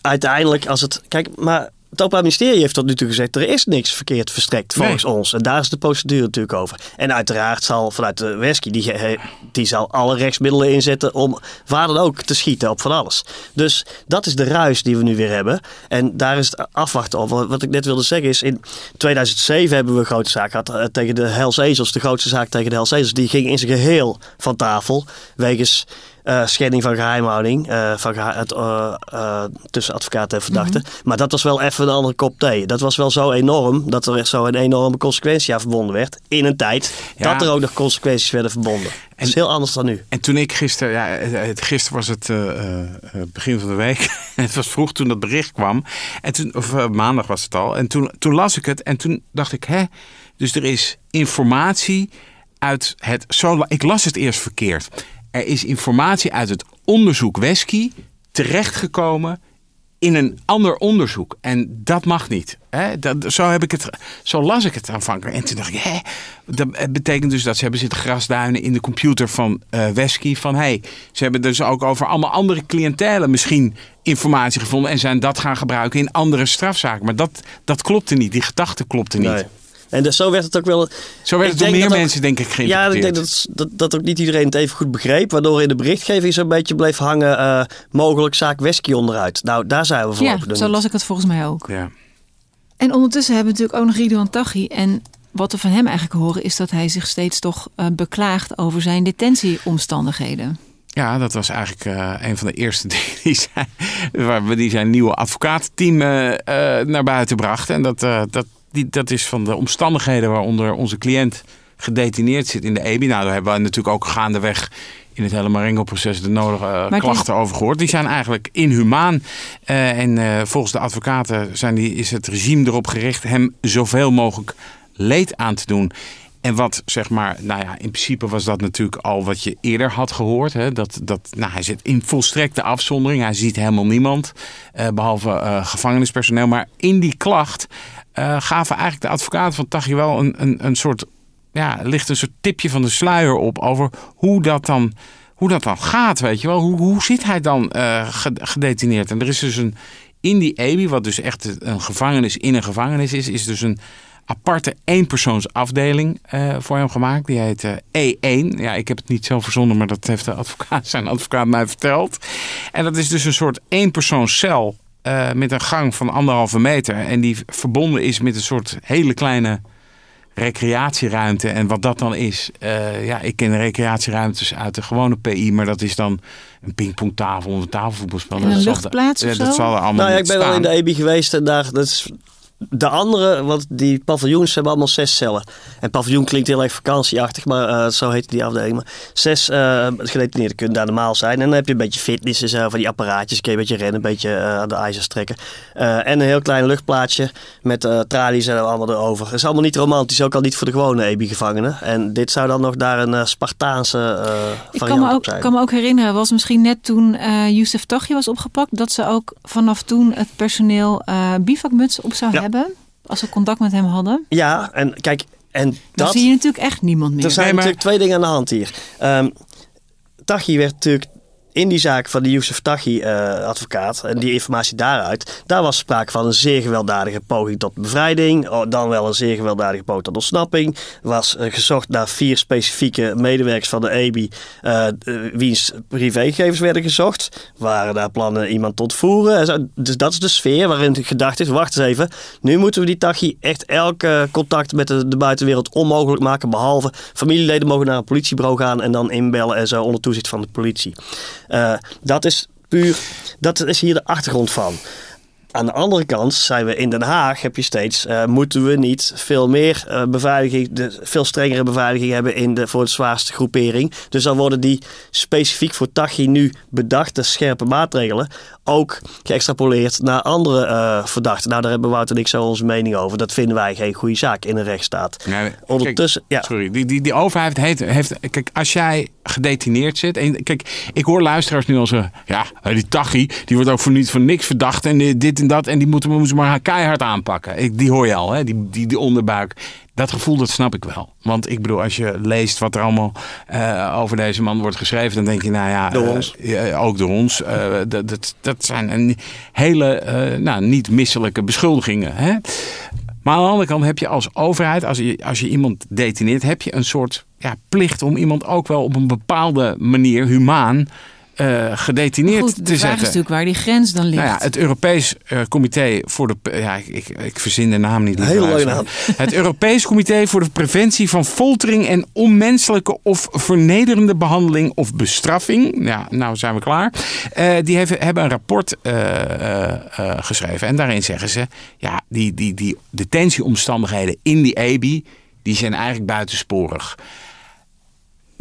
uiteindelijk als het... Kijk, maar het Openbaar Ministerie heeft tot nu toe gezegd... er is niks verkeerd verstrekt volgens ons. En daar is de procedure natuurlijk over. En uiteraard zal vanuit de Wesky... die, die zal alle rechtsmiddelen inzetten... om waar dan ook te schieten op van alles. Dus dat is de ruis die we nu weer hebben. En daar is het afwachten op. Wat ik net wilde zeggen is... in 2007 hebben we een grote zaak gehad... eh, tegen de Hells Angels. De grootste zaak tegen de Hells Angels. Die ging in zijn geheel van tafel... wegens eh schending van geheimhouding eh, van het, eh, tussen advocaat en verdachte. Maar dat was wel even een andere kop thee. Dat was wel zo enorm dat er echt zo een enorme consequentie aan verbonden werd. In een tijd Ja. dat er ook nog consequenties werden verbonden. Dat is heel anders dan nu. En toen ik gisteren, ja, het, gisteren was het begin van de week. het was vroeg toen dat bericht kwam. En toen, of maandag was het al. En toen, toen las ik het en toen dacht ik, hè, dus er is informatie uit het. Zo, ik las het eerst verkeerd. Er is informatie uit het onderzoek Wesky terechtgekomen in een ander onderzoek. En dat mag niet. Hè? Dat, zo, heb ik het, zo las ik het aanvankelijk. En toen dacht ik, hè? dat betekent dus dat ze hebben zitten grasduinen in de computer van eh Wesky. Van hey, ze hebben dus ook over allemaal andere cliëntelen misschien informatie gevonden. En zijn dat gaan gebruiken in andere strafzaken. Maar dat, dat klopte niet. Die gedachte klopte niet. Nee. En dus zo werd het ook wel. Zo werd het door meer ook- mensen, denk ik, Ja, geïnterpreteerd. ik denk dat, dat, dat ook niet iedereen het even goed begreep. Waardoor in de berichtgeving zo'n beetje bleef hangen. eh, mogelijk zaak Wesky onderuit. Nou, daar zijn we Ja, voorlopig nog zo las ik het volgens mij ook. Ja. En ondertussen hebben we natuurlijk ook nog Ridwan Taghi. En wat we van hem eigenlijk horen is dat hij zich steeds toch uh, beklaagt over zijn detentieomstandigheden. Ja, dat was eigenlijk uh, een van de eerste dingen die zijn, waar we die zijn nieuwe advocatenteam uh, naar buiten brachten. En dat, dat, die, dat is van de omstandigheden waaronder onze cliënt gedetineerd zit in de EBI. Nou, daar hebben we natuurlijk ook gaandeweg in het hele Marengo-proces de nodige klachten over gehoord. Die zijn eigenlijk inhumaan. Uh, en uh, volgens de advocaten zijn die, is het regime erop gericht hem zoveel mogelijk leed aan te doen. En wat zeg maar, nou ja, in principe was dat natuurlijk al wat je eerder had gehoord. Hè? Dat, dat, nou, hij zit in volstrekte afzondering. Hij ziet helemaal niemand, uh, behalve uh, gevangenispersoneel. Maar in die klacht uh, gaven eigenlijk de advocaten van Taghi wel een, een, een soort ja, ligt een soort tipje van de sluier op over hoe dat dan, hoe dat dan gaat. Weet je wel, hoe, hoe zit hij dan gedetineerd? En er is dus een, in die EBI, wat dus echt een gevangenis in een gevangenis is, is dus een aparte eenpersoonsafdeling uh, voor hem gemaakt. Die heet uh, E1. Ja, ik heb het niet zo verzonnen, maar dat heeft de advocaat, zijn advocaat mij verteld. En dat is dus een soort eenpersoonscel uh, met een gang van anderhalve meter. En die verbonden is met een soort hele kleine recreatieruimte. En wat dat dan is, uh, ja, ik ken recreatieruimtes uit de gewone PI, maar dat is dan een pingpongtafel of een tafelvoetbalspel. En een luchtplaats of dat, dat zal er allemaal nou, ja, ik ben staan. al in de EBI geweest en daar, dat is de andere, want die paviljoens hebben allemaal zes cellen. En paviljoen klinkt heel erg vakantieachtig, maar uh, zo heet die afdeling. Maar zes uh, gedetineerden kunnen daar normaal zijn. En dan heb je een beetje fitness en zo, van die apparaatjes. Kun je een beetje rennen, een beetje uh, aan de ijzers trekken. en een heel klein luchtplaatsje met tralies en allemaal erover. Het is allemaal niet romantisch, ook al niet voor de gewone EBI-gevangenen. En dit zou dan nog daar een Spartaanse ik kan me ook, zijn. Ik kan me ook herinneren, was misschien net toen Youssef Taghi was opgepakt, dat ze ook vanaf toen het personeel bivakmuts op zou Ja. hebben. Als we contact met hem hadden. Ja, en kijk, en Dan dat... zie je natuurlijk echt niemand meer. Er zijn Nee, maar- natuurlijk twee dingen aan de hand hier. Ehm Taghi werd natuurlijk in die zaak van de Youssef Taghi eh, advocaat en die informatie daaruit, daar was sprake van een zeer gewelddadige poging tot bevrijding, oh, dan wel een zeer gewelddadige poging tot ontsnapping. Was eh, gezocht naar vier specifieke medewerkers van de EBI, eh, eh, wiens privégegevens werden gezocht. Waren daar plannen iemand te ontvoeren? En zo. Dus dat is de sfeer waarin gedacht is, wacht eens even, nu moeten we die Taghi echt elke contact met de, de buitenwereld onmogelijk maken, behalve familieleden mogen naar een politiebureau gaan en dan inbellen en zo onder toezicht van de politie. Uh, dat is puur, dat is hier de achtergrond van. Aan de andere kant zijn we in Den Haag, heb je steeds, uh, moeten we niet veel meer uh, beveiliging, de, veel strengere beveiliging hebben in de, voor de zwaarste groepering. Dus dan worden die specifiek voor Tachi nu bedachte scherpe maatregelen ook geëxtrapoleerd naar andere uh, verdachten. Nou, daar hebben Wout en ik zo onze mening over. Dat vinden wij geen goede zaak in een rechtsstaat. Nee, Ondertussen, kijk, ja. Sorry, die, die, die overheid heeft, heeft... Kijk, als jij gedetineerd zit... En, kijk, ik hoor luisteraars nu al zeggen... Ja, die Tachi, die wordt ook voor niet voor niks verdacht. En dit en dat. En die moeten we maar keihard aanpakken. Ik, die hoor je al, hè? Die, die, die onderbuik. Dat gevoel, dat snap ik wel. Want ik bedoel, als je leest wat er allemaal uh, over deze man wordt geschreven... dan denk je, nou ja... Door ons. Uh, ook door ons. Uh, dat, dat, dat zijn een hele, nou, niet misselijke beschuldigingen. Hè? Maar aan de andere kant heb je als overheid, als je, als je iemand detineert, heb je een soort ja, plicht om iemand ook wel op een bepaalde manier, humaan, uh, gedetineerd Goed, te de vraag zetten. is natuurlijk waar die grens dan ligt. Nou ja, het Europees uh, Comité voor de. Ja, ik, ik, ik verzin de naam niet. Heel naam. Het Europees Comité voor de Preventie van Foltering en onmenselijke of vernederende behandeling of bestraffing. Ja, nou zijn we klaar. Uh, die hebben, hebben een rapport geschreven. En daarin zeggen ze: ja, die, die, die detentieomstandigheden in die EBI. die zijn eigenlijk buitensporig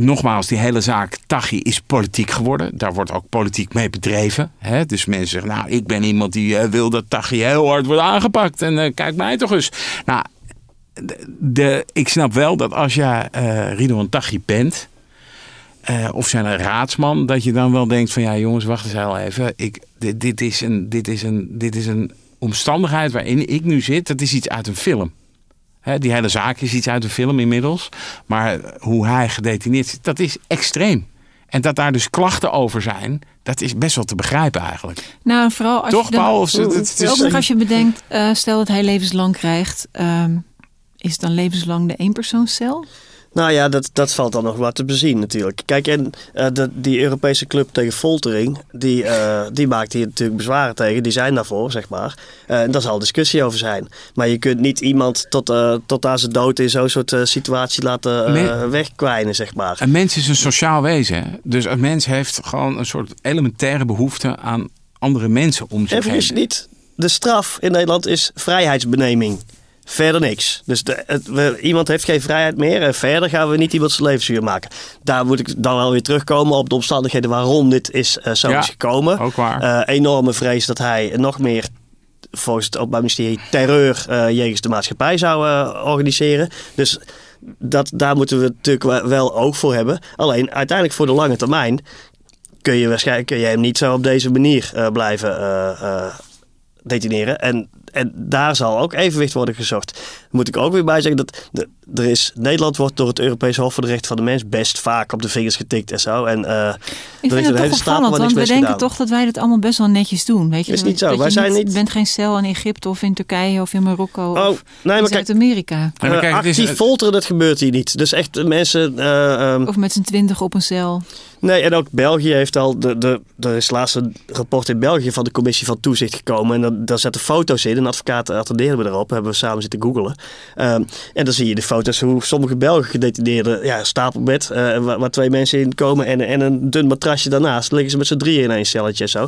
nogmaals, die hele zaak Tachi is politiek geworden. Daar wordt ook politiek mee bedreven. Hè? Dus mensen zeggen, nou, ik ben iemand die uh, wil dat Tachi heel hard wordt aangepakt. En uh, kijk mij toch eens. Nou, de, ik snap wel dat als je uh, Ridwan Tachi bent... of zijn een raadsman, dat je dan wel denkt van... ja jongens, wacht eens heel even. Ik, dit, dit, is een, dit, is een, dit is een omstandigheid waarin ik nu zit. Dat is iets uit een film. He, die hele zaak is iets uit de film inmiddels. Maar hoe hij gedetineerd zit, dat is extreem. En dat daar dus klachten over zijn, dat is best wel te begrijpen eigenlijk. Nou, vooral als Toch, je dan, Paul? Het, het, het is, ook nog als je bedenkt, uh, stel dat hij levenslang krijgt, um, is dan levenslang de eenpersoonscel? Nou ja, dat, dat valt dan nog wat te bezien natuurlijk. Kijk, en uh, de, die Europese club tegen foltering, die, uh, die maakt hier natuurlijk bezwaren tegen. Die zijn daarvoor, zeg maar. Uh, en daar zal discussie over zijn. Maar je kunt niet iemand tot, tot aan zijn dood in zo'n soort situatie laten wegkwijnen, zeg maar. Een mens is een sociaal wezen. Dus een mens heeft gewoon een soort elementaire behoefte aan andere mensen om zich heen. En niet, de straf in Nederland is vrijheidsbeneming. Verder niks. Dus de, het, we, iemand heeft geen vrijheid meer. En verder gaan we niet iemand zijn levensduur maken. Daar moet ik dan wel weer terugkomen op de omstandigheden waarom dit is, uh, zo is gekomen. Ook waar. Uh, enorme vrees dat hij nog meer volgens het Openbaar Ministerie terreur uh, jegens de maatschappij zou organiseren. Dus dat, daar moeten we natuurlijk wel oog voor hebben. Alleen uiteindelijk voor de lange termijn kun je waarschijnlijk kun je hem niet zo op deze manier blijven detineren. En en daar zal ook evenwicht worden gezocht. Moet ik ook weer bij zeggen dat de, er is, Nederland wordt door het Europese Hof voor de Rechten van de Mens best vaak op de vingers getikt en zo. En uh, ik vind het toch opvallend, want we denken toch dat wij dat allemaal best wel netjes doen. Weet je, is niet zo. Wij zijn niet. Je bent geen cel in Egypte of in Turkije of in Marokko oh, of nee, in Zuid-Amerika. Uh, actief folteren, dat gebeurt hier niet. Dus echt mensen... Uh, um, of met z'n twintig op een cel. Nee, en ook België heeft al. De, de, er is laatst een rapport in België van de commissie van toezicht gekomen. En daar zetten foto's in. Een advocaat attendeerde we erop. Hebben we samen zitten googelen. Um, en dan zie je de foto's hoe sommige Belgen gedetineerden. Ja, stapelbed. Uh, waar, waar, twee mensen in komen. En, en een dun matrasje daarnaast. liggen ze met z'n drieën in één celletje en zo.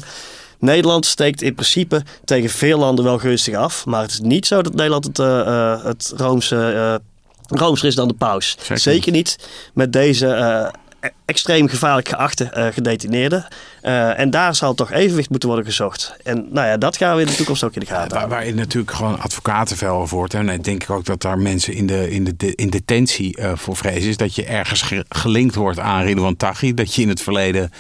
Nederland steekt in principe tegen veel landen wel gunstig af. Maar het is niet zo dat Nederland het, uh, uh, het Roomse. Roomser is dan de paus. Zeker, Zeker niet met deze extreem gevaarlijk geachte uh, gedetineerden. Uh, en daar zal toch evenwicht moeten worden gezocht. En nou ja, dat gaan we in de toekomst ook in de gaten houden. Waar, je natuurlijk gewoon advocaten veel over hoort. En denk ik ook dat daar mensen in, de, in, de, in detentie uh, voor vrezen. Is dat je ergens gelinkt wordt aan Ridwan Taghi. Dat je in het verleden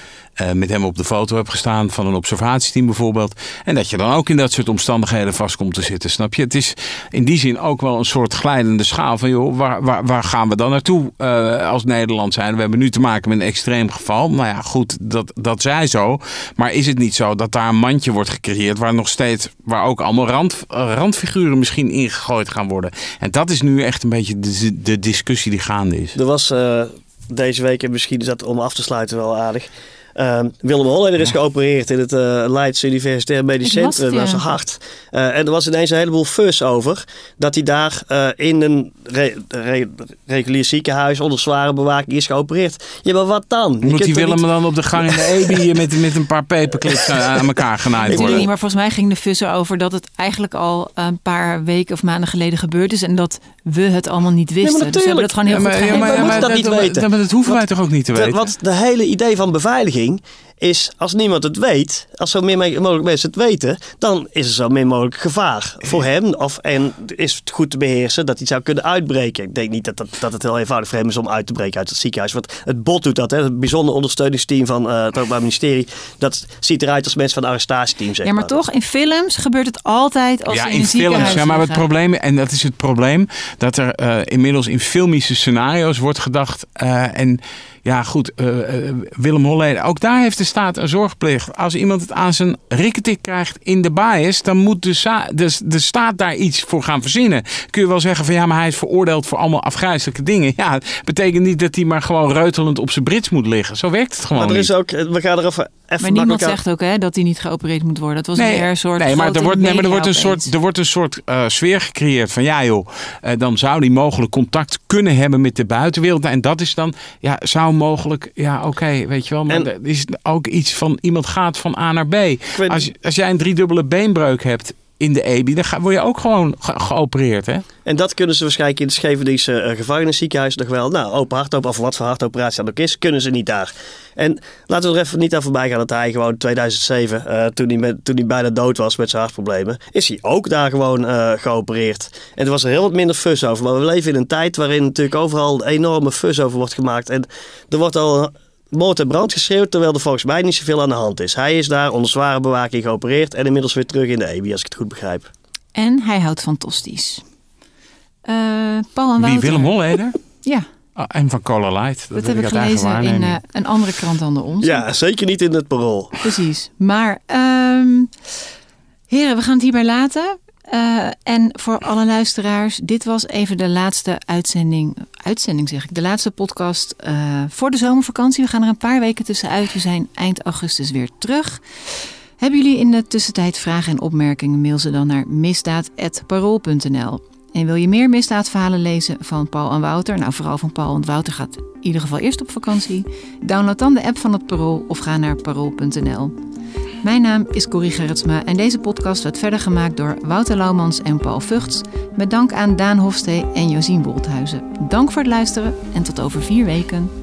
met hem op de foto hebt gestaan van een observatieteam bijvoorbeeld. En dat je dan ook in dat soort omstandigheden vast komt te zitten. Snap je? Het is in die zin ook wel een soort glijdende schaal van joh, waar, waar, waar gaan we dan naartoe als Nederland zijn? We hebben nu te maken met extreem geval. Nou ja, goed, dat, dat zij zo. Maar is het niet zo dat daar een mandje wordt gecreëerd waar nog steeds, waar ook allemaal rand, randfiguren misschien ingegooid gaan worden? En dat is nu echt een beetje de, de discussie die gaande is. Er was uh, deze week, en misschien is dat om af te sluiten wel aardig. Uh, Willem Holleder is geopereerd in het uh, Leids Universitair Medisch Centrum aan zijn hart. Uh, en er was ineens een heleboel fuss over dat hij daar uh, in een re re regulier ziekenhuis onder zware bewaking is geopereerd. Ja, maar wat dan? Je Moet die Willem niet... dan op de gang in de EBI met, met een paar paperclips aan elkaar genaaid worden? Niet, maar volgens mij ging de fuss erover dat het eigenlijk al een paar weken of maanden geleden gebeurd is en dat we het allemaal niet wisten. Nee, dus we hebben het gewoon heel ja, maar, goed ja, maar, ja, maar, dat, dat niet weten. Maar dat hoeven wij toch ook niet te weten? Want de hele idee van beveiliging thing is als niemand het weet, als zo min mogelijk mensen het weten, dan is er zo min mogelijk gevaar voor hem. Of, en is het goed te beheersen dat hij zou kunnen uitbreken. Ik denk niet dat, dat, dat het heel eenvoudig voor hem is om uit te breken uit het ziekenhuis. Want het bot doet dat, hè, het bijzonder ondersteuningsteam van uh, het Openbaar Ministerie. Dat ziet eruit als mensen van het arrestatieteam. Zeg ja, maar, toch, in films gebeurt het altijd als ja, in, in films. Ja, maar het probleem, en dat is het probleem, dat er uh, inmiddels in filmische scenario's wordt gedacht. Uh, en ja, goed, uh, Willem Holleder, ook daar heeft de staat een zorgplicht. Als iemand het aan zijn rikketik krijgt in de bias, dan moet de, de, de staat daar iets voor gaan verzinnen. Kun je wel zeggen van ja, maar hij is veroordeeld voor allemaal afgrijzelijke dingen. Ja, betekent niet dat hij maar gewoon reutelend op zijn brits moet liggen. Zo werkt het gewoon. Maar er is ook, we gaan er even. even maar niemand zegt ook hè, dat hij niet geopereerd moet worden. Dat was nee, meer een soort. Nee, maar er wordt, nee, maar er wordt een soort, er wordt een soort uh, sfeer gecreëerd van ja, joh, uh, dan zou hij mogelijk contact kunnen hebben met de buitenwereld. En dat is dan, ja, zou mogelijk, ja, oké, okay, weet je wel. Maar en, er is ook iets van iemand gaat van A naar B. Als, als jij een driedubbele beenbreuk hebt in de EBI, dan word je ook gewoon ge geopereerd. Hè? En dat kunnen ze waarschijnlijk in het Scheveningse uh, gevangenisziekenhuis nog wel. Nou, open hartop of wat voor hartoperatie dat ook is, kunnen ze niet daar. En laten we er even niet aan voorbij gaan dat hij gewoon 2007, uh, toen, hij met, toen hij bijna dood was met zijn hartproblemen, is hij ook daar gewoon uh, geopereerd. En er was er heel wat minder fus over. Maar we leven in een tijd waarin natuurlijk overal enorme fus over wordt gemaakt. En er wordt al moord en brand geschreeuwd, terwijl er volgens mij niet zoveel aan de hand is. Hij is daar onder zware bewaking geopereerd en inmiddels weer terug in de EBI, als ik het goed begrijp. En hij houdt van tosties. Uh, Paul en Wie, Willem Holleder? ja. Oh, en van Cola Light. Dat, dat heb ik gelezen in uh, een andere krant dan de onze. Ja, zeker niet in het parool. Precies. Maar, um, heren, we gaan het hierbij laten. Uh, en voor alle luisteraars, dit was even de laatste uitzending. Uitzending zeg ik, de laatste podcast uh, voor de zomervakantie. We gaan er een paar weken tussenuit. We zijn eind augustus weer terug. Hebben jullie in de tussentijd vragen en opmerkingen? Mail ze dan naar misdaad.parool.nl. En wil je meer misdaadverhalen lezen van Paul en Wouter? Nou, vooral van Paul, want Wouter gaat in ieder geval eerst op vakantie. Download dan de app van het Parool of ga naar parool.nl. Mijn naam is Corrie Gerritsma en deze podcast werd verder gemaakt door Wouter Laumans en Paul Vugts. Met dank aan Daan Hofstee en Josien Bolthuizen. Dank voor het luisteren en tot over vier weken.